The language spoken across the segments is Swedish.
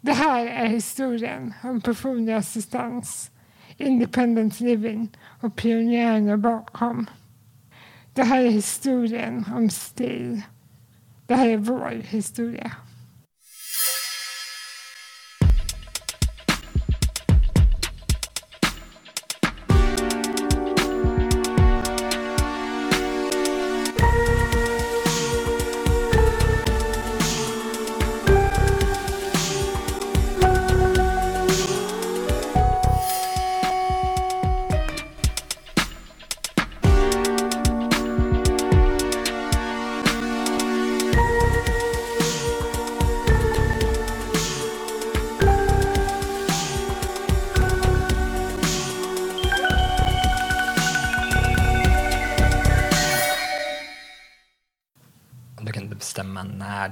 Det här är historien om personlig assistans, independent living och pionjärerna bakom. Det här är historien om stil. Det här är vår historia.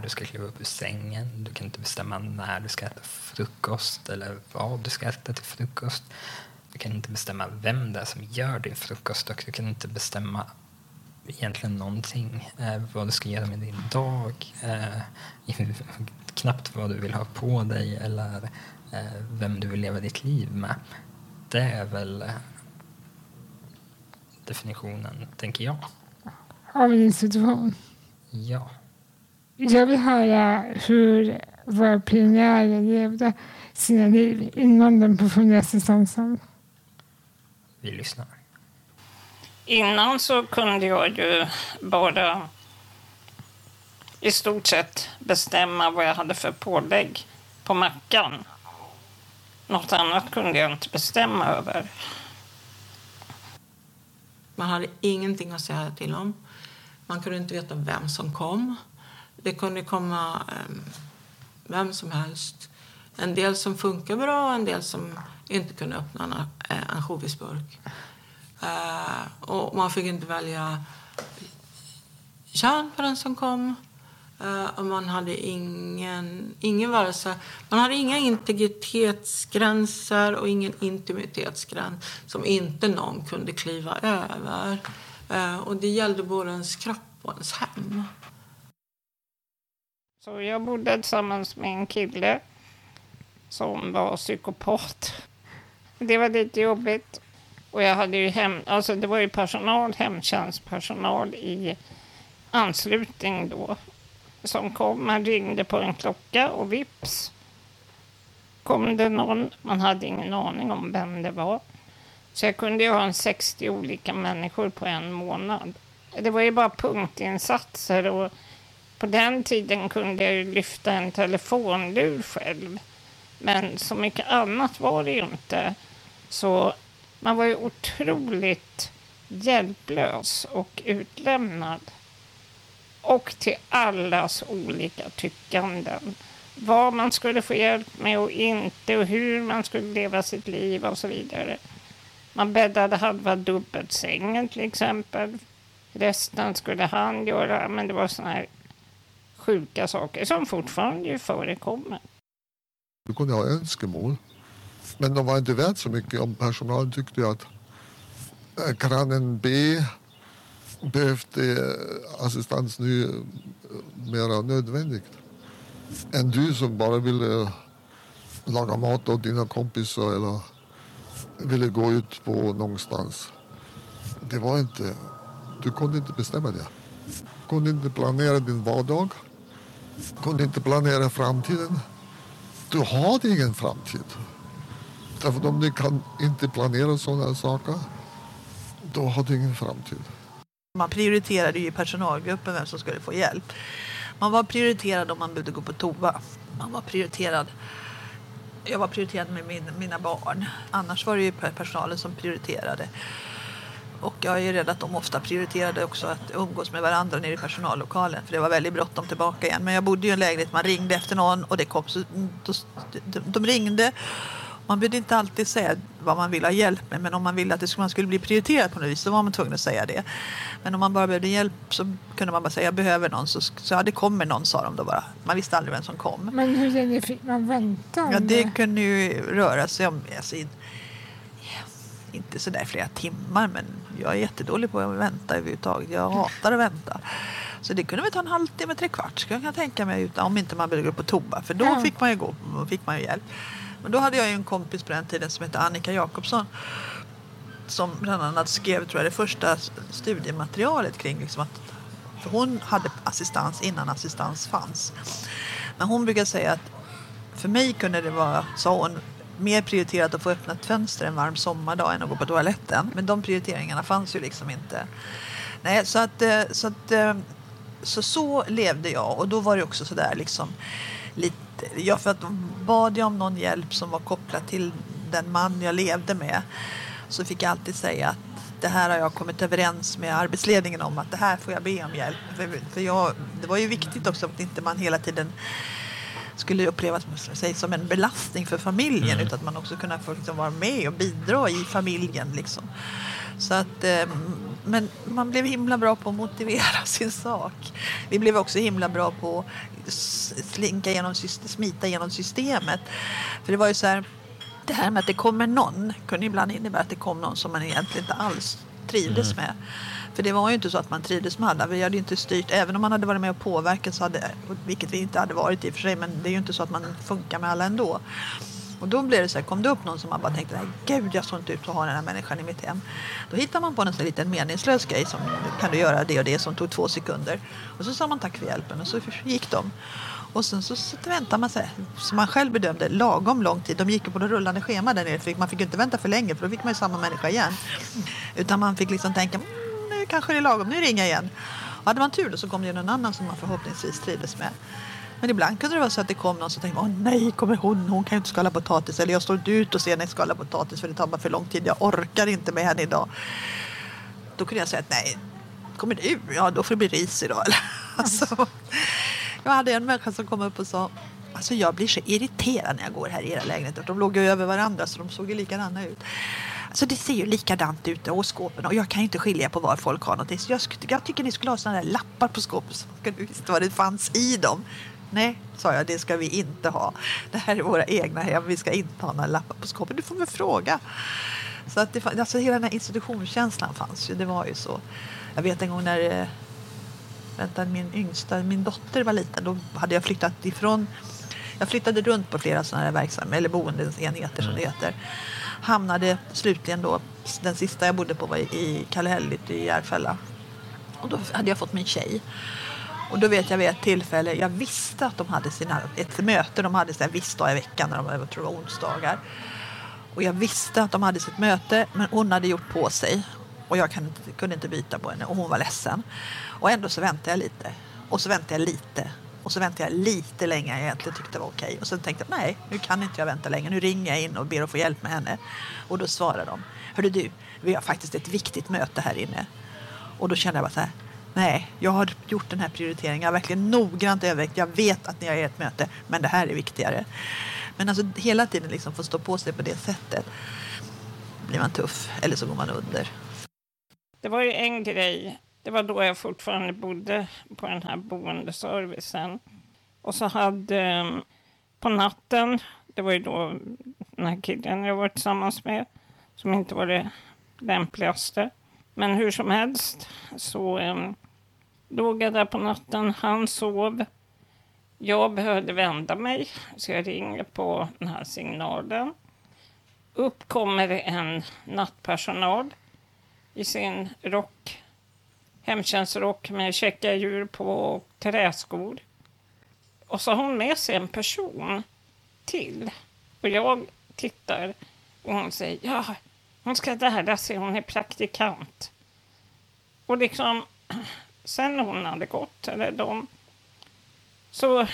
Du ska kliva upp ur sängen. Du kan inte bestämma när du ska äta frukost eller vad du ska äta till frukost. Du kan inte bestämma vem det är som gör din frukost och du kan inte bestämma egentligen någonting. Eh, vad du ska göra med din dag. Eh, knappt vad du vill ha på dig eller eh, vem du vill leva ditt liv med. Det är väl eh, definitionen, tänker jag. Av en institution. Ja. Jag vill höra hur våra pionjärer levde sina liv innan den personliga assistansen. Vi lyssnar. Innan så kunde jag ju bara i stort sett bestämma vad jag hade för pålägg på mackan. Något annat kunde jag inte bestämma över. Man hade ingenting att säga till om. Man kunde inte veta vem som kom. Det kunde komma ehm, vem som helst. En del som funkar bra och en del som inte kunde öppna en eh, ansjovisburk. Eh, och man fick inte välja kön på den som kom. Eh, och man hade ingen, ingen vare man hade inga integritetsgränser och ingen intimitetsgräns som inte någon kunde kliva över. Och det gällde både ens kropp och ens hem. Så jag bodde tillsammans med en kille som var psykopat. Det var lite jobbigt. Och jag hade ju hem, alltså det var ju personal, hemtjänstpersonal i anslutning då som kom. Man ringde på en klocka och vips kom det någon. Man hade ingen aning om vem det var. Så jag kunde ju ha en 60 olika människor på en månad. Det var ju bara punktinsatser och på den tiden kunde jag ju lyfta en telefonlur själv. Men så mycket annat var det ju inte. Så man var ju otroligt hjälplös och utlämnad. Och till allas olika tyckanden. Vad man skulle få hjälp med och inte och hur man skulle leva sitt liv och så vidare. Man bäddade halva dubbelsängen till exempel. Resten skulle han göra, men det var såna här sjuka saker som fortfarande förekommer. Du kunde ha önskemål, men de var inte värt så mycket om personalen tyckte att eh, grannen B behövde eh, assistans nu eh, mer nödvändigt än du som bara ville laga mat åt dina kompisar eller ville gå ut på någonstans. Det var inte... Du kunde inte bestämma det. Du kunde inte planera din vardag. Kunde inte planera framtiden. Du har ingen framtid. Därför om du kan inte planera sådana saker, då har du ingen framtid. Man prioriterade ju i personalgruppen vem som skulle få hjälp. Man var prioriterad om man behövde gå på toa. Man var prioriterad. Jag var prioriterad med min, mina barn. Annars var det ju personalen som prioriterade. Och jag är rädd att de ofta prioriterade också att umgås med varandra nere i personallokalen. För det var väldigt bråttom tillbaka igen. Men jag bodde i en lägenhet, man ringde efter någon och det kom så, de, de ringde. Man behövde inte alltid säga vad man ville ha hjälp med men om man ville att det skulle, man skulle bli prioriterad på något vis så var man tvungen att säga det. Men om man bara behövde hjälp så kunde man bara säga jag behöver någon så, så ja, det kommer någon sa de då bara. Man visste aldrig vem som kom. Men hur länge fick man vänta? Ja, det kunde ju röra sig om, alltså, inte sådär flera timmar men jag är jättedålig på att vänta överhuvudtaget. Jag hatar att vänta. Så det kunde väl ta en halvtimme, tre kvart skulle jag kunna tänka mig utan, om inte man ville gå på toa. För då fick man ju gå, fick man ju hjälp. Men då hade jag en kompis på den tiden som hette Annika Jakobsson. Som bland annat skrev tror jag, det första studiematerialet kring liksom att för hon hade assistans innan assistans fanns. Men hon brukar säga att för mig kunde det vara, sa hon, mer prioriterat att få öppna ett fönster en varm sommardag än att gå på toaletten. Men de prioriteringarna fanns ju liksom inte. Nej, så att, eh, så, att, eh, så, så levde jag och då var det också sådär liksom lite, ja för att bad jag om någon hjälp som var kopplad till den man jag levde med så fick jag alltid säga att det här har jag kommit överens med arbetsledningen om att det här får jag be om hjälp. För, för jag, det var ju viktigt också att inte man hela tiden skulle upplevas sig som en belastning för familjen Mm. utan att man också kunna få liksom vara med och bidra i familjen. Liksom. Så att, eh, men man blev himla bra på att motivera sin sak. Vi blev också himla bra på att slinka genom, smita genom systemet. För det var ju så här, det här med att det kommer någon kunde ibland innebära att det kom någon som man egentligen inte alls trivdes med. För det var ju inte så att man trivdes med alla. Vi hade inte styrt, även om man hade varit med och påverkat, så hade, vilket vi inte hade varit i och för sig, men det är ju inte så att man funkar med alla ändå. Och då blev det så här, kom det upp någon som man bara tänkte, nej gud jag såg inte ut att ha den här människan i mitt hem. Då hittar man på en sån liten meningslös grej som kan du göra det och det som tog två sekunder. Och så sa man tack för hjälpen och så gick de. Och sen så, så väntar man sig, som man själv bedömde, lagom lång tid. De gick ju på det rullande schema där nere, för man fick ju inte vänta för länge för då fick man ju samma människa igen. Utan man fick liksom tänka, mm, nu kanske det är lagom, nu ringer jag igen. Och hade man tur då så kom det någon annan som man förhoppningsvis trivdes med. Men ibland kunde det vara så att det kom någon som tänkte, åh nej, kommer hon, hon kan ju inte skala potatis. Eller jag står inte ut och ser henne skala potatis för det tar bara för lång tid, jag orkar inte med henne idag. Då kunde jag säga att nej, kommer du? Ja, då får det bli ris idag. Eller? Alltså, jag hade en människa som kom upp och sa Alltså jag blir så irriterad när jag går här i era lägenheter. De låg ju över varandra så de såg ju likadana ut. Alltså det ser ju likadant ut och skåpen och jag kan ju inte skilja på var folk har någonting. Så jag, jag tycker ni skulle ha sådana där lappar på skåpet så man kunde visste vad det fanns i dem. Nej, sa jag, det ska vi inte ha. Det här är våra egna hem, vi ska inte ha några lappar på skåpet. Du får väl fråga. Så att det, alltså hela den här institutionskänslan fanns ju. Det var ju så. Jag vet en gång när eh, vänta, min yngsta, min dotter var liten, då hade jag flyttat ifrån jag flyttade runt på flera sådana här verksam, eller boendesenheter som det heter. Hamnade slutligen då, den sista jag bodde på var i- i i Järfälla. Och då hade jag fått min tjej. Och då vet jag vid ett tillfälle, jag visste att de hade sina, ett möte, de hade en viss dag i veckan, när de, jag tror det var onsdagar. Och jag visste att de hade sitt möte, men hon hade gjort på sig. Och jag kunde inte byta på henne och hon var ledsen. Och ändå så väntade jag lite. Och så väntade jag lite. Och så väntade jag lite längre än jag egentligen tyckte var okej. Och sen tänkte jag, nej, nu kan inte jag vänta längre. Nu ringer jag in och ber att få hjälp med henne. Och då svarar de, hörru du, vi har faktiskt ett viktigt möte här inne. Och då kände jag bara så här, nej, jag har gjort den här prioriteringen. Jag har verkligen noggrant övervägt. Jag vet att ni har ert möte, men det här är viktigare. Men alltså hela tiden liksom få stå på sig på det sättet blir man tuff eller så går man under. Det var ju en grej. Det var då jag fortfarande bodde på den här boendeservicen. Och så hade mm, på natten, det var ju då den här killen jag var tillsammans med, som inte var det lämpligaste. Men hur som helst så um, låg jag där på natten, han sov. Jag behövde vända mig, så jag ringer på den här signalen. Upp kommer en nattpersonal i sin rock, hemtjänstrock med käcka djur på och träskor. Och så har hon med sig en person till. Och jag tittar och hon säger ja, hon ska lära sig, hon är praktikant. Och liksom, sen hon hade gått, eller de, så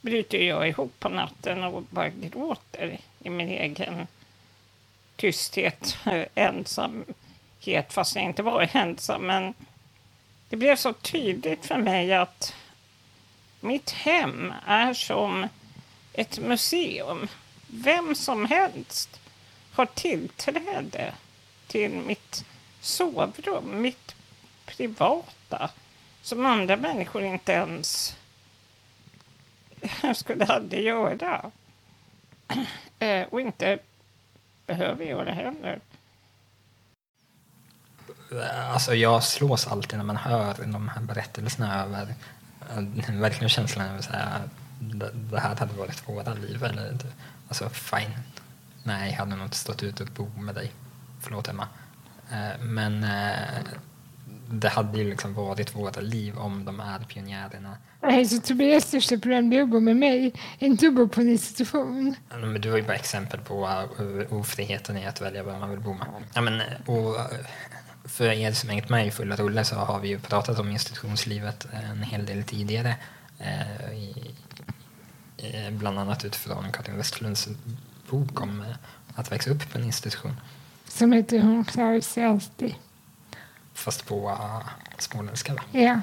bryter jag ihop på natten och bara gråter i min egen tysthet, ensam ensamhet, fast jag inte var ensam. Men det blev så tydligt för mig att mitt hem är som ett museum. Vem som helst har tillträde till mitt sovrum, mitt privata, som andra människor inte ens skulle aldrig göra. Eh, och inte behöver göra heller. Alltså jag slås alltid när man hör de här berättelserna över eh, verkligen känslan av att säga det här hade varit våra liv. Eller, alltså fine. Nej, jag hade nog inte stått ut och bo med dig. Förlåt Emma. Eh, Men eh, det hade ju liksom varit våra liv om de här pionjärerna. Nej, Så Tobias största problem det är att bo med mig, inte att bo på en institution. Men du har ju bara exempel på ofriheten i att välja vem man vill bo med. Ja, men, och, för er som hängt med i Fulla rulle så har vi ju pratat om institutionslivet en hel del tidigare. eh, i, i, bland annat utifrån Karin Westlunds bok om eh, att växa upp på en institution. Som heter Hon klarar sig alltid. Fast på uh, småländska. va? Ja.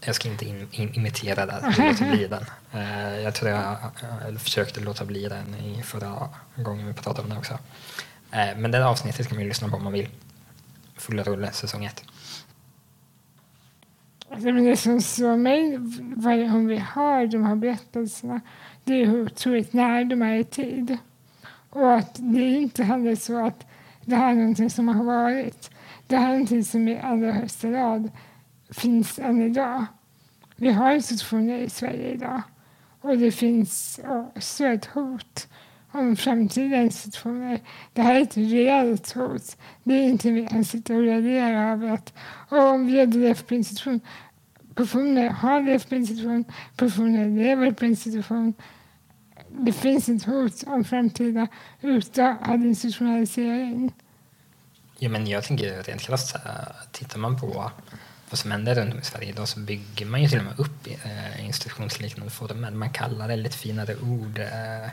Jag ska inte in, in, imitera den, låta bli den. Eh, jag tror jag, jag försökte låta bli den i förra gången vi pratade om den också. Eh, men det avsnittet kan man ju lyssna på om man vill. Fulla rulle, säsong ett. Alltså, men det som slår mig varje gång vi hör de här berättelserna det är hur otroligt nära de är i tid. Och att det är inte heller så att det här är någonting som har varit. Det här är någonting som i allra högsta grad finns än idag. Vi har institutioner i Sverige idag och det finns också ett hot om framtida institutioner. Det här är ett reellt hot. Det är inte vi kan sitta och reagera över att om vi hade levt på institution personer har levt på institution, personer lever på institution. Det finns ett hot om framtida all institutionalisering. Ja, men jag tänker rent krasst, så här, tittar man på vad som händer runt om i Sverige idag så bygger man ju till och med upp eh, institutionsliknande former. Man kallar det lite finare ord eh,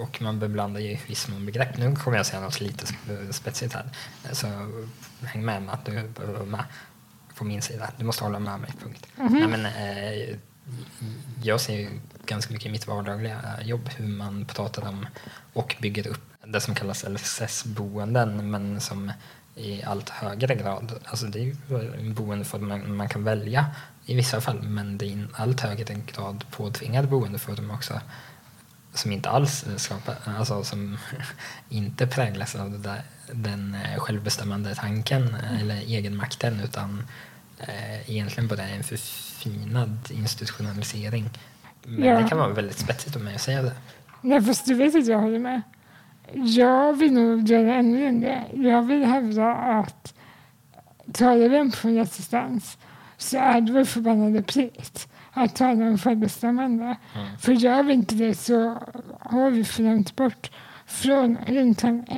och man beblandar ju i viss mån begrepp. Nu kommer jag säga något lite sp- spetsigt här, så häng med mig att du med på min sida. Du måste hålla med mig, punkt. Nej, men, eh, jag ser ju ganska mycket i mitt vardagliga jobb hur man pratar om och bygger upp det som kallas LSS-boenden men som i allt högre grad, alltså det är ju en boendeform man, man kan välja i vissa fall men det är i allt högre grad påtvingad boendeform också som inte alls skapar, alltså som inte präglas av där, den eh, självbestämmande tanken eh, eller egenmakten utan eh, egentligen bara en förfinad institutionalisering. Men Ja. det kan vara väldigt spetsigt om mig att säga det. Nej, fast du vet att jag håller med. Jag vill nog göra ännu än det. Jag vill hävda att talar vi om personlig assistans så är det vår förbannade plikt att tala om självbestämmande. För gör vi inte det så har vi för långt bort från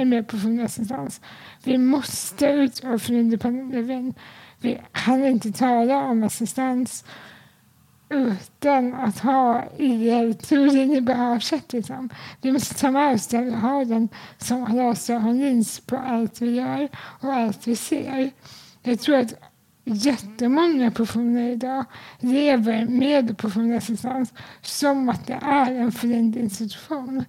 med på personlig assistans. Vi måste utgå från independent living. Vi kan inte tala om assistans utan att ha IR-teorin i bagaget. Liksom. Vi måste ta med oss den, ha den som glasögonlins på allt vi gör och allt vi ser. Jag tror att jättemånga personer idag lever med personlig assistans som att det är en förlängd institution.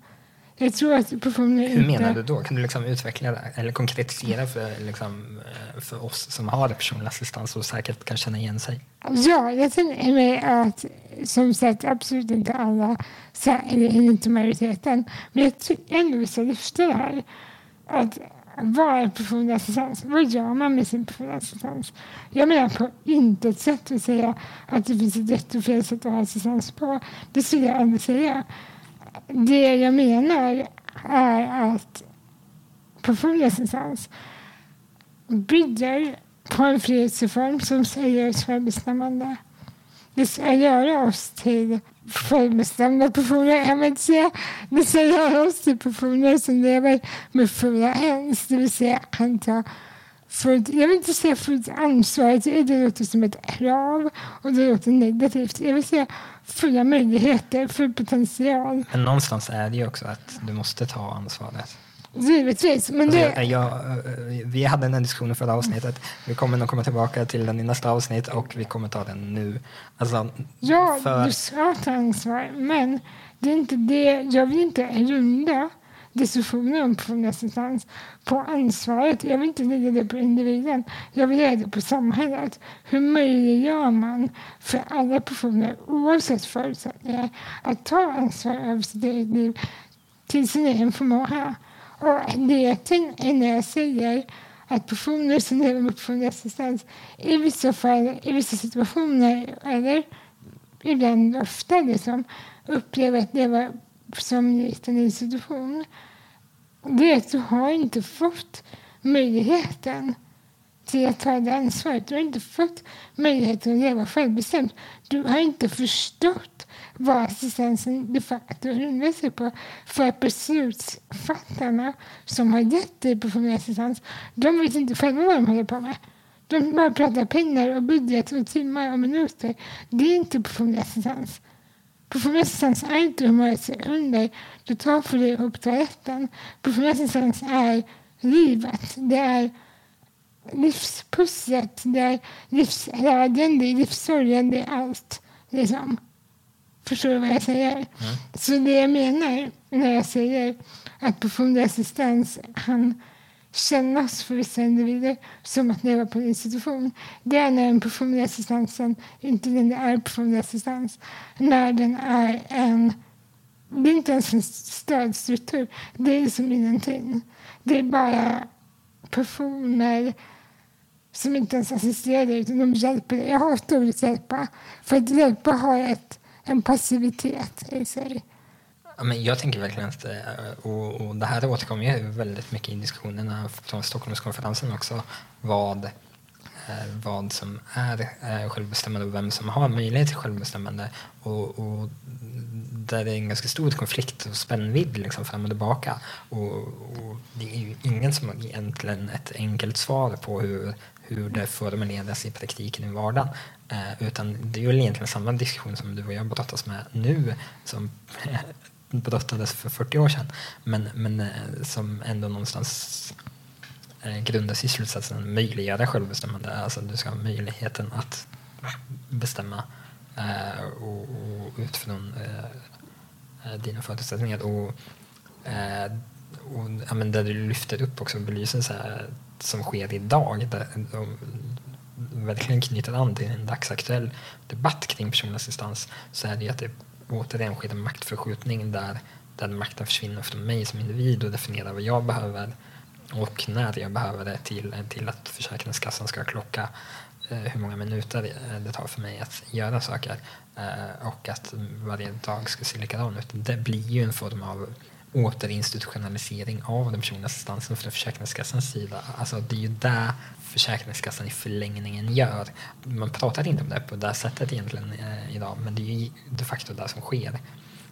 Jag tror att personer Hur menar du då? Kan du liksom utveckla det eller konkretisera för, liksom, eh, för oss som har personlig assistans och säkert kan känna igen sig? Ja, jag tänker mig att som sagt absolut inte alla, eller inte majoriteten, men jag tycker ändå vi ska lyfta det här. Att vad är personlig assistans? Vad gör man med sin personliga assistans? Jag menar på intet sätt att säga att det finns ett rätt och fel sätt att ha assistans på. Det skulle jag aldrig säga. Det jag menar är att personlig assistans bygger på en frihetsreform som säger självbestämmande. Det ska göra oss till självbestämda personer. Jag vill inte säga, det säger jag oss till personer som lever med fulla hands, det vill säga kan ta fullt, jag vill inte säga fullt ansvar, det det låter som ett krav och det låter negativt. Jag vill säga fulla möjligheter, full potential. Men någonstans är det ju också att du måste ta ansvaret. Givetvis, men Alltså, det, jag, jag, eh, vi hade den här diskussionen förra avsnittet. Vi kommer nog komma tillbaka till den i nästa avsnitt och vi kommer ta den nu. Alltså, Ja, för, du ska ta ansvar, men det är inte det. Jag vill inte runda diskussionen om personlig assistans på ansvaret. Jag vill inte lägga det på individen. Jag vill lägga det på samhället. Hur möjliggör man för alla personer, oavsett förutsättningar, att ta ansvar över sitt eget liv till sin egen förmåga? Och det är när jag säger att personer som lever med personlig assistans i vissa fall, i vissa situationer eller ibland ofta liksom, upplever att leva som en liten institution. Det är att du har inte fått möjligheten till att ta det ansvaret. Du har inte fått möjligheten att leva självbestämt. Du har inte förstått vad assistansen de facto grundar sig på. För att beslutsfattarna som har gett dig personlig assistans, de vet inte själva vad de håller på med. De bara pratar pengar och budget och timmar och minuter. Det är inte personlig assistans. Personlig assistans är inte hur många sekunder du tar för dig upp toaletten. Personlig assistans är livet. Det är livspusslet, det är livsglädjen, det är livssorgen, det är allt. Liksom. Förstår du vad jag säger? Mm. Så det jag menar när jag säger att personlig assistans kan kännas för vissa individer som att leva på en institution. Det är när den personliga assistansen inte längre är personlig assistans. När den är en... Det är inte ens en stödstruktur. Det är liksom ingenting. Det är bara personer som inte ens assisterar utan de hjälper dig. Jag hatar ordet hjälpa. För att hjälpa har ett, en passivitet i sig. Ja, men jag tänker verkligen att, eh, och, och det här återkommer ju väldigt mycket i diskussionerna från Stockholmskonferensen också, vad, eh, vad som är eh, självbestämmande och vem som har möjlighet till självbestämmande. Och, och där det är en ganska stor konflikt och spännvidd liksom fram och tillbaka. Och, och det är ju ingen som har egentligen ett enkelt svar på hur hur det formuleras i praktiken i vardagen. Eh, utan det är väl egentligen samma diskussion som du och jag brottas med nu som eh, brottades för 40 år sedan. Men, men eh, som ändå någonstans eh, grundas i slutsatsen möjliggöra självbestämmande. Alltså du ska ha möjligheten att bestämma eh, och, och utifrån eh, eh dina förutsättningar. Och, eh, och ja, men där du lyfter upp också belyser så här, som sker idag, där verkligen knyter an till en dagsaktuell debatt kring personlig assistans, så är det att det återigen sker en maktförskjutning där, där makten försvinner från mig som individ och definierar vad jag behöver och när jag behöver det till, till att Försäkringskassan ska klocka eh, hur många minuter eh, det tar för mig att göra saker eh, och att varje dag ska se likadan ut. Det blir ju en form av återinstitutionalisering av den personliga assistansen från Försäkringskassans sida. Alltså det är ju det Försäkringskassan i förlängningen gör. Man pratar inte om det på det sättet egentligen eh, idag, men det är ju de facto det som sker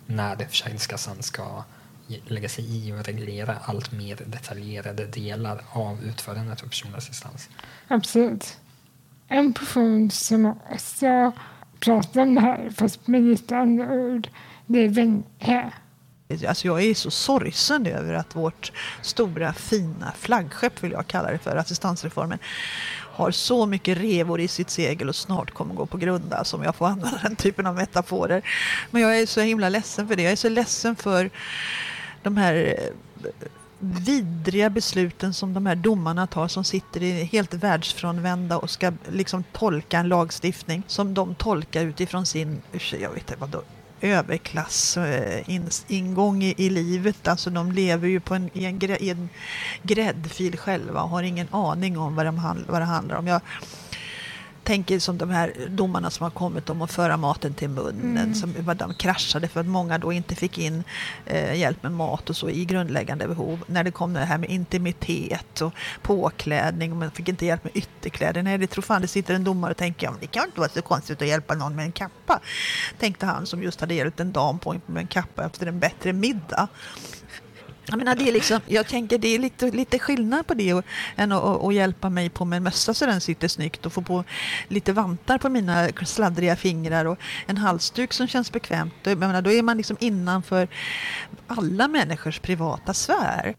när Försäkringskassan ska lägga sig i och reglera allt mer detaljerade delar av utförandet av personlig assistans. Absolut. En person som också pratar om det här, fast med lite andra ord, det är Wenche Alltså jag är så sorgsen över att vårt stora fina flaggskepp, vill jag kalla det för, assistansreformen, har så mycket revor i sitt segel och snart kommer gå på grund alltså, om jag får använda den typen av metaforer. Men jag är så himla ledsen för det. Jag är så ledsen för de här eh, vidriga besluten som de här domarna tar som sitter i helt världsfrånvända och ska liksom tolka en lagstiftning som de tolkar utifrån sin, jag vet inte vad överklassingång eh, i, i livet. Alltså de lever ju på en, i, en, i en gräddfil själva och har ingen aning om vad, de, vad det handlar om. Jag, tänker som de här domarna som har kommit om att föra maten till munnen. Mm. Som de kraschade för att många då inte fick in eh, hjälp med mat och så i grundläggande behov. När det kom det här med intimitet och påklädning och man fick inte hjälp med ytterkläder. Nej, det tror fan det sitter en domare och tänker ja, det kan inte vara så konstigt att hjälpa någon med en kappa. Tänkte han som just hade hjälpt en dam på med en kappa efter en bättre middag. Jag, menar, det är liksom, jag tänker det är lite, lite skillnad på det och, än att, att, hjälpa mig på med en mössa så den sitter snyggt och få på lite vantar på mina sladdriga fingrar och en halsduk som känns bekvämt. Jag menar, då är man liksom innanför alla människors privata sfär.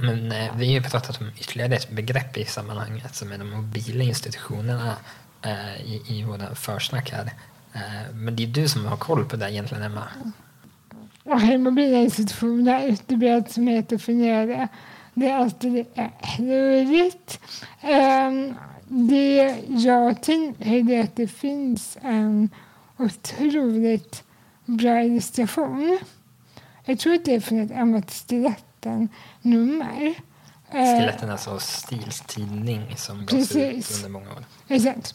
men, eh, vi har ju pratat om ytterligare ett begrepp i sammanhanget som är de mobila institutionerna eh, i, i våra försnack här. Eh, men det är du som har koll på det egentligen, Emma. Och blir allt som heter definierade. Det är alltid rörigt. Um, det jag tänker är att det finns en otroligt bra illustration. Jag tror att det är från ett Emma Stiletten-nummer Eh, Skeletten är alltså Stils tidning som gavs ut under många år. Exakt.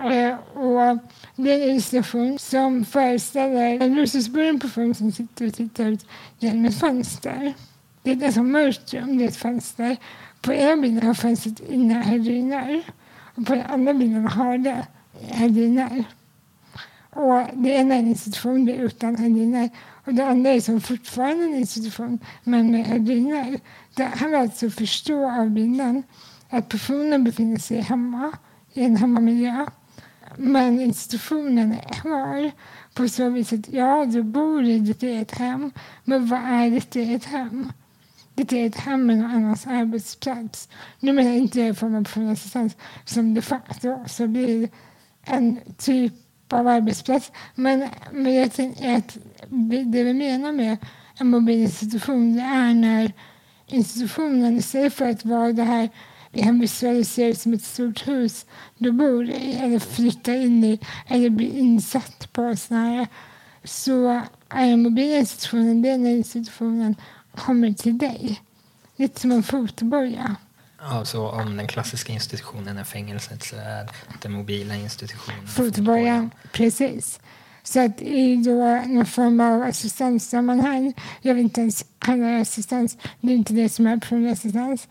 Eh, och eh, det är en illustration som föreställer en rullstolsburen person som sitter och tittar ut genom ett fönster. Det är ett ganska mörkt rum, det är ett fönster. På ena bilden har fönstret inga gardiner och på den andra bilden har det gardiner. Och det ena är en institution, det är utan gardiner. Och det andra är som fortfarande en institution, men med gardiner. Det här var alltså att förstå av bilden att personen befinner sig hemma i en hemmamiljö. Men institutionen är kvar på så vis att ja, du bor i ditt eget hem, men vad är ditt eget hem? Ditt eget hem är någon annans arbetsplats. Nu menar jag inte i form av personlig assistans som de facto också blir en typ av arbetsplats. Men, men jag tänker att det vi menar med en mobil institution det är när institutionen istället för att vara det här vi kan visualisera som ett stort hus du bor i eller flyttar in i eller blir insatt på snarare så är den mobila institutionen det när institutionen kommer till dig. Lite som en fotboja. Ja, så om den klassiska institutionen är fängelset så är den mobila institutionen Fotbojan, precis. Så att i då någon form av assistanssammanhang, jag vill inte ens kalla det assistans, det är inte det som är personlig assistans.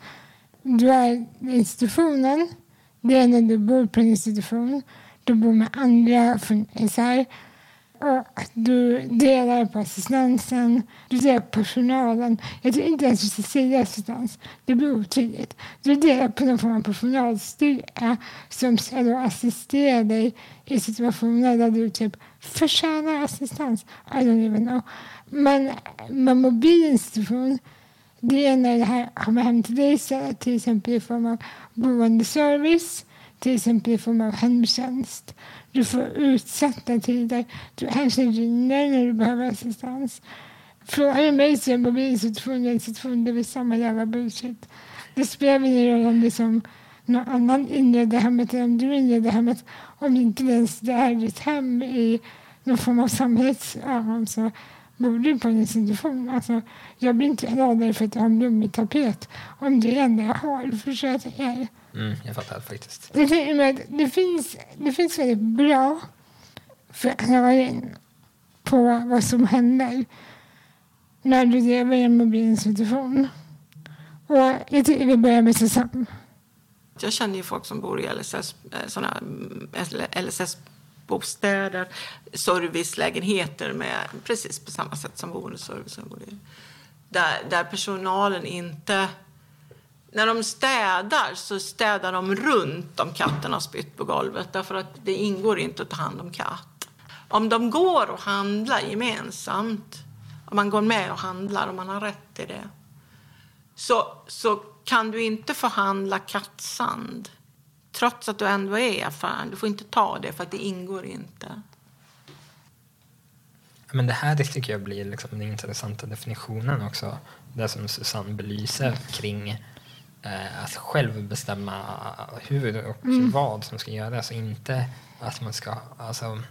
Du är institutionen, det är när du bor på en institution, du bor med andra från SR och du delar på assistansen, du delar på personalen. Jag tror inte ens du ska säga assistans, det blir otydligt. Du delar på någon form av personalstyrka som ska då assistera dig i situationer där du typ förtjänar assistans. I don't even know. Men med mobil institution är när det här kommer hem till dig istället, till exempel i form av boendeservice, till exempel i form av hemtjänst. Du får utsatta tider. Du kanske ringer när du behöver assistans. Frågar du mig så är mobilinstitution och institution det är väl samma jävla bullshit. Det spelar ingen roll om det är som någon annan inreder hemmet eller om du inreder hemmet. Om inte ens det är ditt hem i någon form av samhällsögon så du på en institution. Alltså, jag blir inte gladare för att jag har en blommig tapet om det är det enda jag har. Förstår jag är. Mm, jag fattar faktiskt. Jag tänker mig att det finns, det finns väldigt bra förklaring på vad som händer när du lever i en mobilinstitution. Och jag tycker vi börjar med Susanne. Jag känner ju folk som bor i LSS, eh, såna Bostäder, servicelägenheter med precis på samma sätt som boendeservicen. Där, där personalen inte... När de städar så städar de runt om katten har spytt på golvet därför att det ingår inte att ta hand om katt. Om de går och handlar gemensamt, om man går med och handlar och man har rätt till det så, så kan du inte förhandla kattsand trots att du ändå är i affären. Du får inte ta det för att det ingår inte. Men det här det tycker jag blir liksom den intressanta definitionen också. Det som Susanne belyser kring eh, att själv bestämma hur och vad som ska göras och inte att man ska... Alltså,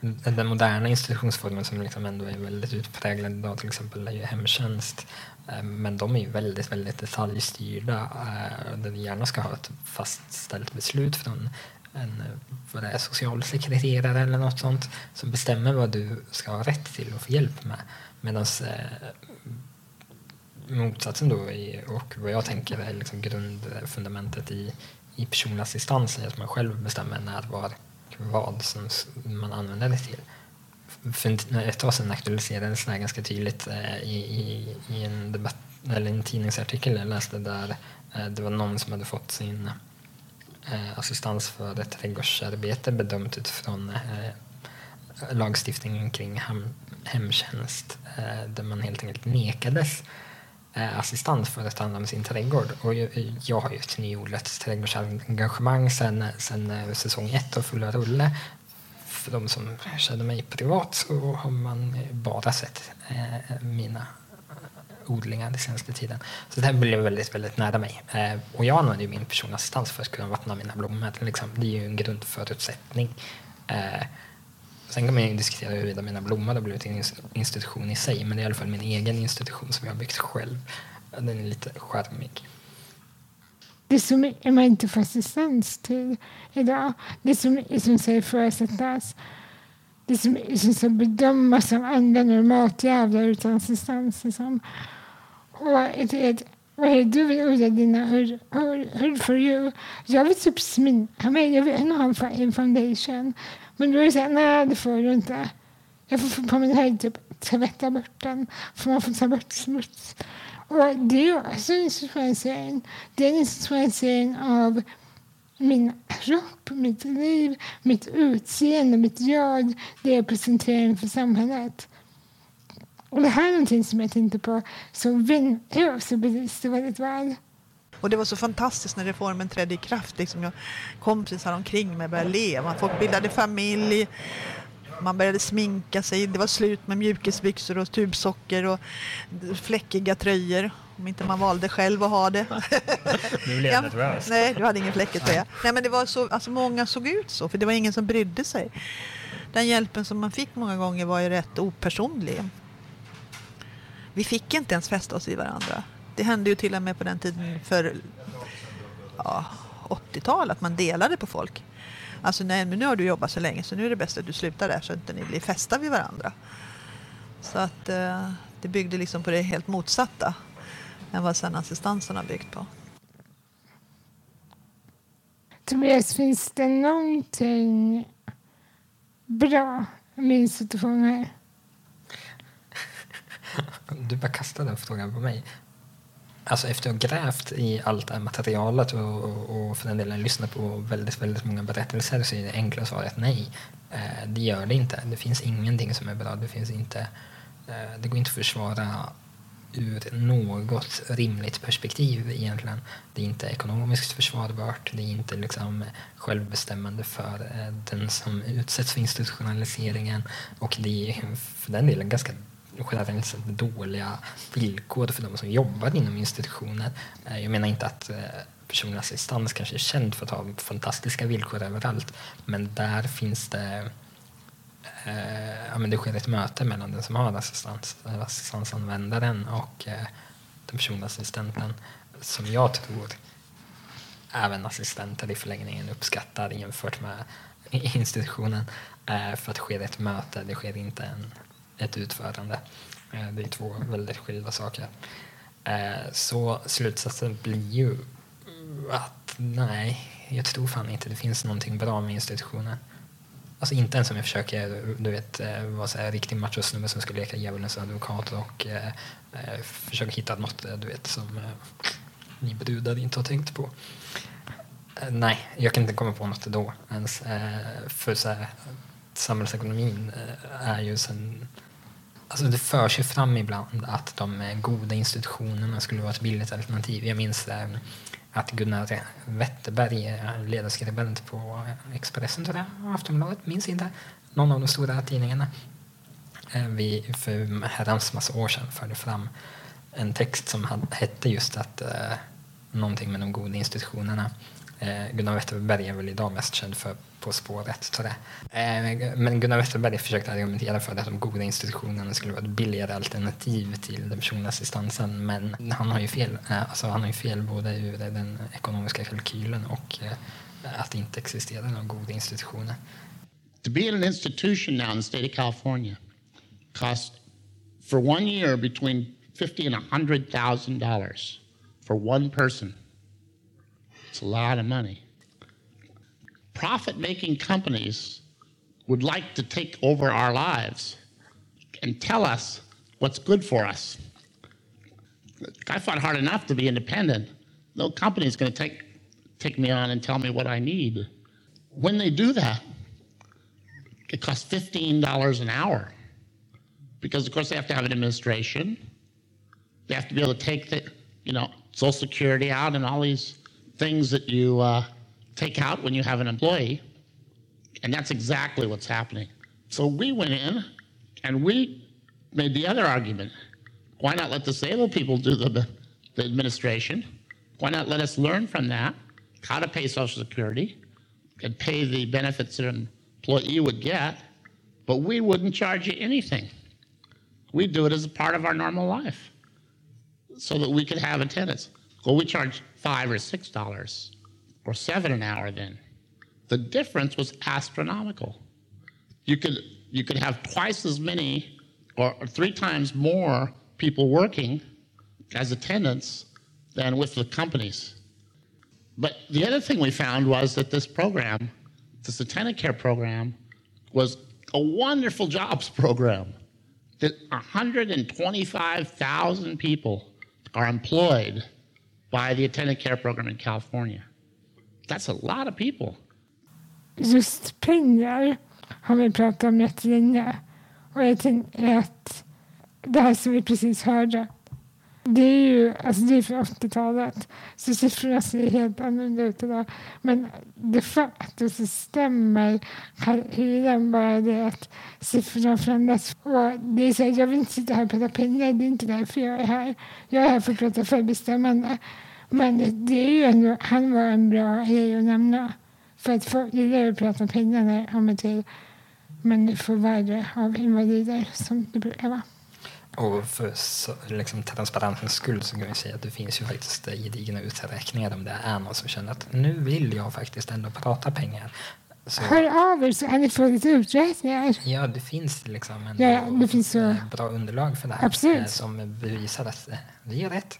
den den moderna institutionsformen som liksom ändå är väldigt utpräglad idag till exempel är ju hemtjänst. Eh, men de är ju väldigt, väldigt detaljstyrda eh, där vi gärna ska ha ett fastställt beslut från en vad det är, socialsekreterare eller något sånt som bestämmer vad du ska ha rätt till och få hjälp med. Medan eh, motsatsen då i, och vad jag tänker är liksom grundfundamentet i, i personlig assistans är att man själv bestämmer när, var, vad som man använder det till. För ett tag sedan aktualiserades det här ganska tydligt eh, i, i, i en, debatt, eller en tidningsartikel jag läste där eh, det var någon som hade fått sin eh, assistans för ett trädgårdsarbete bedömt utifrån lagstiftningen kring hem, hemtjänst där man helt enkelt nekades assistans för att ta hand om sin trädgård. Och jag, jag har ju ett nyodlat trädgårdsengagemang sen, sen, säsong ett och Fulla rulle. För de som känner mig privat så har man bara sett eh, mina eh, odlingar den senaste tiden. Så det här blev väldigt, väldigt nära mig. Eh, och jag använder ju min personliga assistans för att kunna vattna mina blommor. Liksom. Det är ju en grundförutsättning. Sen kan man ju diskutera huruvida mina blommor har blivit en institution i sig, men det är i alla fall min egen institution som jag har byggt själv. Den är lite charmig. Det är man inte får assistans till idag. Det som ska ifrågasättas. Det som, som ska bedömas som andra normaljävlar utan assistans. Liksom. Och ett, ett, vad är det du vill odla dina hur, hur, hur for you? Jag vill typ sminka mig. Jag vill ändå ha en foundation. Men då är det så här, nej det får du inte. Jag får få på min det typ tvätta bort den. För man får ta bort smuts. Och det är också en institutionalisering. Det är en institutionalisering av min kropp, mitt liv, mitt utseende, mitt jag, det jag presenterar inför samhället. Och det här är någonting som jag tänkte på som Vin också belyste väldigt väl. Och det var så fantastiskt när reformen trädde i kraft. Liksom jag, kompisar omkring mig började leva. Folk bildade familj. Man började sminka sig. Det var slut med mjukisbyxor och tubsocker och fläckiga tröjor. Om inte man valde själv att ha det. Nu blev Ja, det nervöst. Nej, du hade ingen fläckig tröja. Nej, men det var så, alltså många såg ut så, för det var ingen som brydde sig. Den hjälpen som man fick många gånger var ju rätt opersonlig. Vi fick inte ens fästa oss i varandra. Det hände ju till och med på den tiden för ja, 80-tal att man delade på folk. Alltså nej, men nu har du jobbat så länge så nu är det bäst att du slutar där så att inte ni blir fästa vid varandra. Så att eh, det byggde liksom på det helt motsatta än vad sen assistansen har byggt på. Tobias, finns det någonting bra med institutioner? Du bara kastade den frågan på mig. Alltså efter att ha grävt i allt det här materialet och, och, och för den delen lyssnat på väldigt, väldigt många berättelser så är det enkla svaret nej. Eh, det gör det inte. Det finns ingenting som är bra. Det, finns inte, eh, det går inte att försvara ur något rimligt perspektiv egentligen. Det är inte ekonomiskt försvarbart. Det är inte liksom självbestämmande för eh, den som utsätts för institutionaliseringen. Och det är för den delen ganska generellt sett dåliga villkor för de som jobbar inom institutioner. Eh, jag menar inte att eh, personlig assistans kanske är känd för att ha fantastiska villkor överallt, men där finns det eh, ja, men det sker ett möte mellan den som har assistans, assistansanvändaren och eh, den personliga assistenten som jag tror även assistenter i förlängningen uppskattar jämfört med institutionen. För att det sker ett möte, det sker inte en, ett utförande. Eh, det är två väldigt skilda saker. Eh, så slutsatsen blir ju att nej, jag tror fan inte det finns någonting bra med institutionen. Alltså inte ens om jag försöker du vet, eh, vara så här riktig machosnubbe som ska leka djävulens advokat och eh, försöka hitta något du vet, som eh, ni brudar inte har tänkt på. Eh, nej, jag kan inte komma på något då ens. Eh, för så här, samhällsekonomin eh, är ju sen... Alltså det förs sig fram ibland att de eh, goda institutionerna skulle vara ett billigt alternativ. Jag minns att Gunnar Wetterberg, eh, ledarskribent på Expressen, tror jag, Aftonbladet, minns inte, någon av de stora tidningarna, eh, vi för herrans massa år sedan förde fram en text som hette just att någonting med de goda institutionerna. Eh, Gunnar Wetterberg är väl idag mest känd för På spåret, tror jag. Eh, men Gunnar Wetterberg försökte argumentera för att de goda institutionerna skulle vara ett billigare alternativ till den personliga assistansen. Men han har ju fel. Eh, alltså, han har ju fel både ur den ekonomiska kalkylen och eh, att det inte existerar några goda institutioner. To be an institution now in the state of California costs for one year between fifty and a hundred thousand dollars for one person. It's a lot of money. Profit-making companies would like to take over our lives and tell us what's good for us. I fought hard enough to be independent. No company is going to take take me on and tell me what I need. When they do that, it costs fifteen dollars an hour because, of course, they have to have an administration. They have to be able to take the, you know, Social Security out and all these things that you uh, take out when you have an employee, and that's exactly what's happening. So we went in and we made the other argument: why not let disabled people do the, the administration? Why not let us learn from that how to pay Social Security? and pay the benefits that an employee would get, but we wouldn't charge you anything. We do it as a part of our normal life. so that we could have attendance. Well, we charged five or six dollars or seven an hour then. The difference was astronomical. You could you could have twice as many or three times more people working as attendants than with the companies. But the other thing we found was that this program, this attendant care program, was a wonderful jobs program. That 125,000 people are employed by the attendant care program in California. That's a lot of people. Just pengar har vi pratat om jättelänge. Och jag tänker att det här som vi precis hörde, det är ju alltså det är från 80-talet, så siffrorna ser helt annorlunda ut idag. Men de facto så stämmer kalkylen bara det att siffrorna förändras. Och det är så här, jag vill inte sitta här och prata pengar, det är inte därför jag är här. Jag är här för att prata självbestämmande. Men det, är ju ändå, han var en bra grej att nämna. För att folk gillar att prata pengar när det kommer till människovärde av invalider som det brukar vara. Och för så, liksom, transparensens skull så kan vi säga att det finns ju faktiskt gedigna uträkningar om det är någon som känner att nu vill jag faktiskt ändå prata pengar. Så, Hör av er så kan ni få lite uträkningar. ja, det finns liksom ändå Ja, det finns så- eh, bra underlag för det här Absolut. eh, som bevisar att eh, vi är rätt.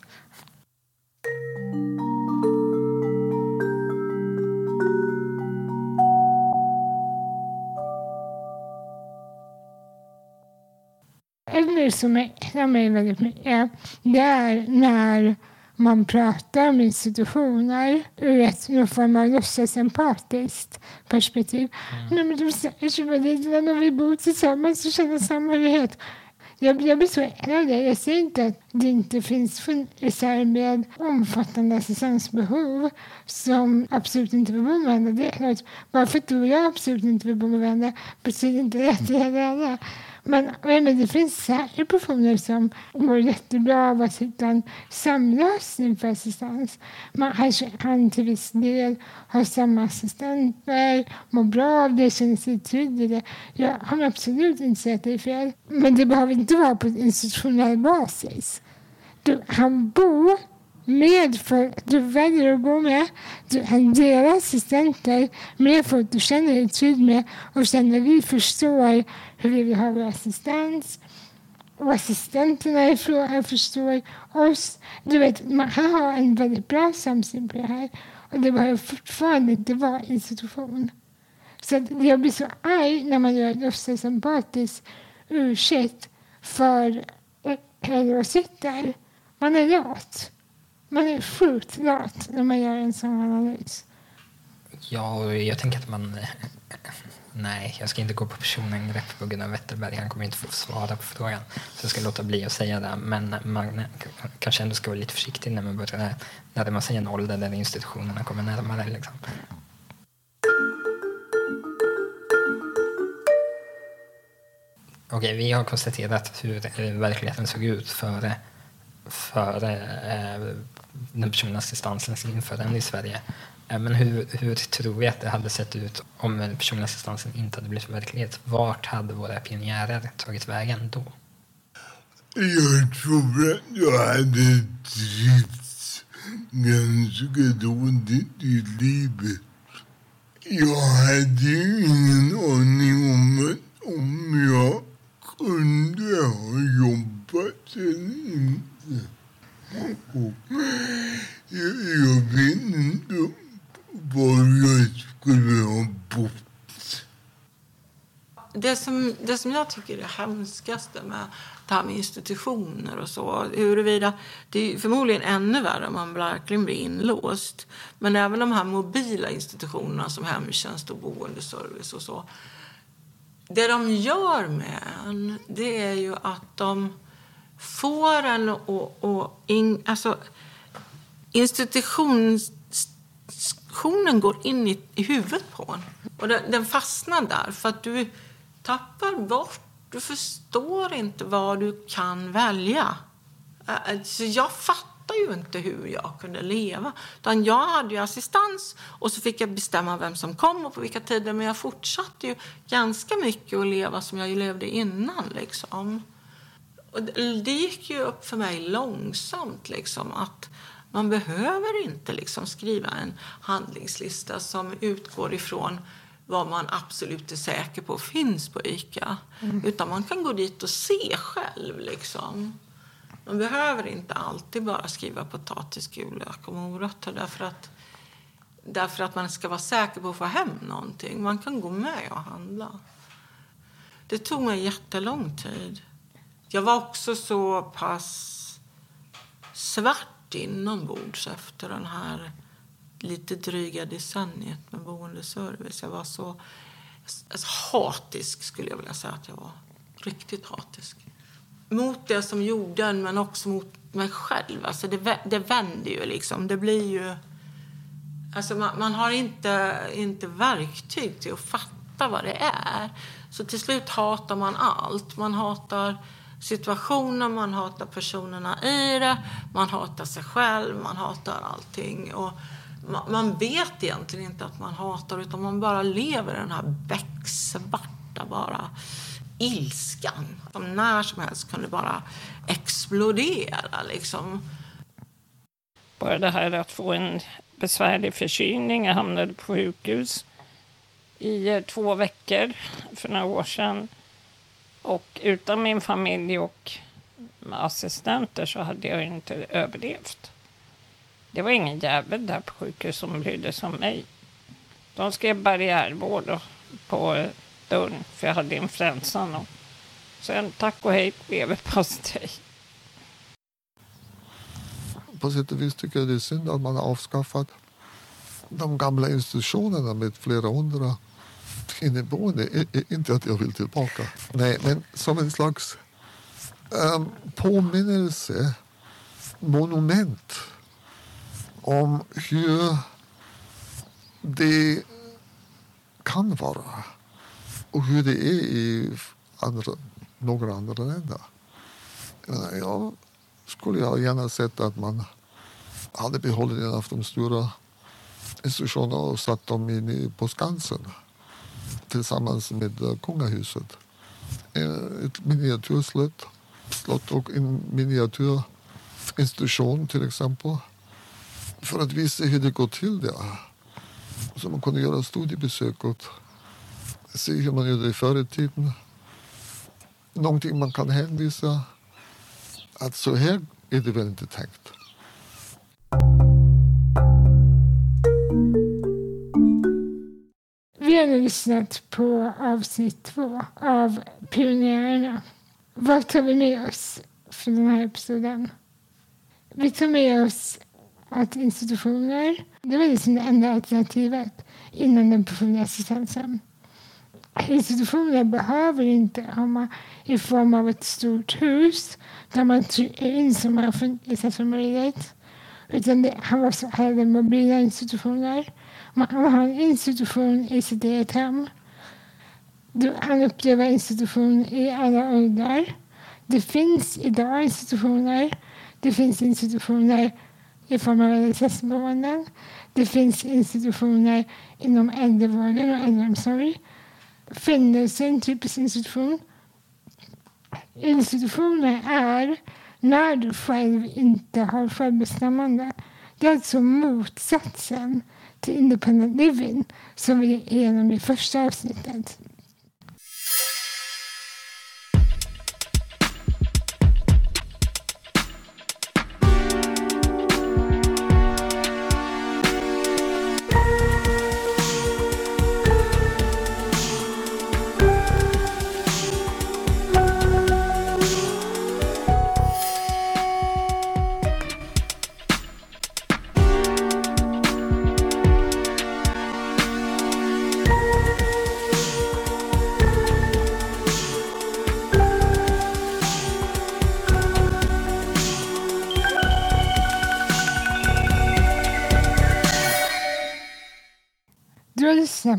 Eller som äcklar mig väldigt mycket, det är när man pratar om institutioner ur ett någon form av låtsasempatiskt perspektiv. Nej, men de stackars invaliderna, när vi bor tillsammans och känner samhörighet. Jag, jag blir så äcklad det. Jag säger inte att det inte finns funkisar med omfattande assistansbehov som absolut inte vill bo med varandra. Det är klart, bara för att du och jag absolut inte vill bo med varandra betyder inte det att det gäller alla. Men, men det finns säkert personer som mår jättebra av att hitta en samlösning för assistans. Man kanske kan till viss del ha samma assistenter, må bra av det, känner sig trygg i det. Jag kommer absolut inte säga att det är fel. Men det behöver inte vara på en institutionell basis. Du kan bo med folk du väljer att gå med. Du kan dela assistenter med folk du känner dig trygg med och känner vi förstår hur vi vill ha vår assistans. Och assistenterna i fråga förstår oss. Du vet, man kan ha en väldigt bra samsyn på det här. Och det behöver fortfarande inte vara institution. Så jag blir så arg när man gör låtsasempatisk ursäkt för åsikter. Man är lat. Man är sjukt lat när man gör en sån analys. Ja, och jag tänker att man... Eh, nej, jag ska inte gå på personangrepp på Gunnar Wetterberg. Han kommer inte få svara på frågan. Så jag ska låta bli att säga det. Men man eh, kanske ändå ska vara lite försiktig när man börjar närma sig en ålder där institutionerna kommer närmare. Liksom. Okej, vi har konstaterat hur eh, verkligheten såg ut före, före eh, den personliga assistansens införande i Sverige. Eh, men hur, hur tror vi att det hade sett ut om den personliga assistansen inte hade blivit verklighet? Vart hade våra pionjärer tagit vägen då? Jag tror att jag hade trivts ganska dåligt i livet. Jag hade ju ingen aning om om jag kunde ha jobbat eller inte. Jag, jag vet inte var jag skulle ha bott. Det som, det som jag tycker är det hemskaste med det här med institutioner och så, huruvida, det är förmodligen ännu värre om man verkligen blir inlåst. Men även de här mobila institutionerna som hemtjänst och boendeservice och så. Det de gör med en, det är ju att de får en och, och in, alltså institutionen går in i, i huvudet på en. Och den, den fastnar där för att du tappar bort, du förstår inte vad du kan välja. Så jag fattar ju inte hur jag kunde leva. Utan jag hade ju assistans och så fick jag bestämma vem som kom och på vilka tider. Men jag fortsatte ju ganska mycket att leva som jag levde innan. Liksom. Och det gick ju upp för mig långsamt liksom att man behöver inte liksom skriva en handlingslista som utgår ifrån vad man absolut är säker på finns på ICA. Utan man kan gå dit och se själv. Liksom. Man behöver inte alltid bara skriva potatis, gul lök och morötter därför att, därför att man ska vara säker på att få hem någonting. Man kan gå med och handla. Det tog mig jättelång tid. Jag var också så pass svart inombords efter den här lite dryga decenniet med boendeservice. Jag var så alltså, hatisk skulle jag vilja säga att jag var. Riktigt hatisk. Mot det som gjorde en, men också mot mig själv. Alltså det, det vänder ju liksom. Det blir ju... Alltså man, man har inte, inte verktyg till att fatta vad det är. Så till slut hatar man allt. Man hatar situationen, man hatar personerna i det, man hatar sig själv, man hatar allting. Och man, man vet egentligen inte att man hatar utan man bara lever i den här becksvarta bara ilskan. Som när som helst kunde bara explodera liksom. Bara det här att få en besvärlig förkylning. Jag hamnade på sjukhus i eh, två veckor för några år sedan. Och utan min familj och assistenter så hade jag inte överlevt. Det var ingen jävel där på sjukhus som brydde sig om mig. De skrev barriärvård på dörren för jag hade influensan. Och sen tack och hej leverpastej. På sätt och vis tycker jag det är synd att man har avskaffat de gamla institutionerna med flera hundra inneboende. är, Inte att jag vill tillbaka. Nej, men som en slags um, påminnelse, monument om hur det kan vara och hur det är i andra, några andra länder. Jag skulle jag gärna sett att man hade behållit en av de stora institutionerna och satt dem in på Skansen tillsammans med eh, kungahuset. Eh, ett miniatyrslott slott och en miniatyrinstitution till exempel. För att visa hur det går till där. Så man kunde göra studiebesök och se hur man gjorde i förr i tiden. Någonting man kan hänvisa att så här är det väl inte tänkt. Lyssnat på avsnitt två av Pionjärerna. Vad tar vi med oss från den här episoden? Vi tar med oss att institutioner, det var liksom det enda alternativet innan den personliga assistansen. Institutioner behöver inte komma i form av ett stort hus där man trycker in så många funktionshinder som möjligt. Utan det kan vara så kallade mobila institutioner. Man kan ha en institution i sitt eget hem. Du kan uppleva institution i alla åldrar. Det finns idag institutioner. Det finns institutioner i form av LSS-boenden. Det finns institutioner inom äldrevården och äldreomsorg. Fängelse är en typisk institution. Institutioner är när du själv inte har självbestämmande. Det är alltså motsatsen till independent living som vi gick igenom i första avsnittet.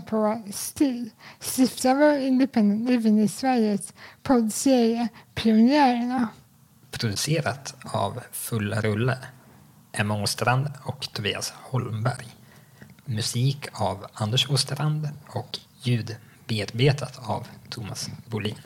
På STIL, Stiftelsen för Independent Living i Sveriges poddserie Pionjärerna. Producerat av Fulla Rulle, Emma Åstrand och Tobias Holmberg. Musik av Anders Åstrand och ljud bearbetat av Thomas Bolin.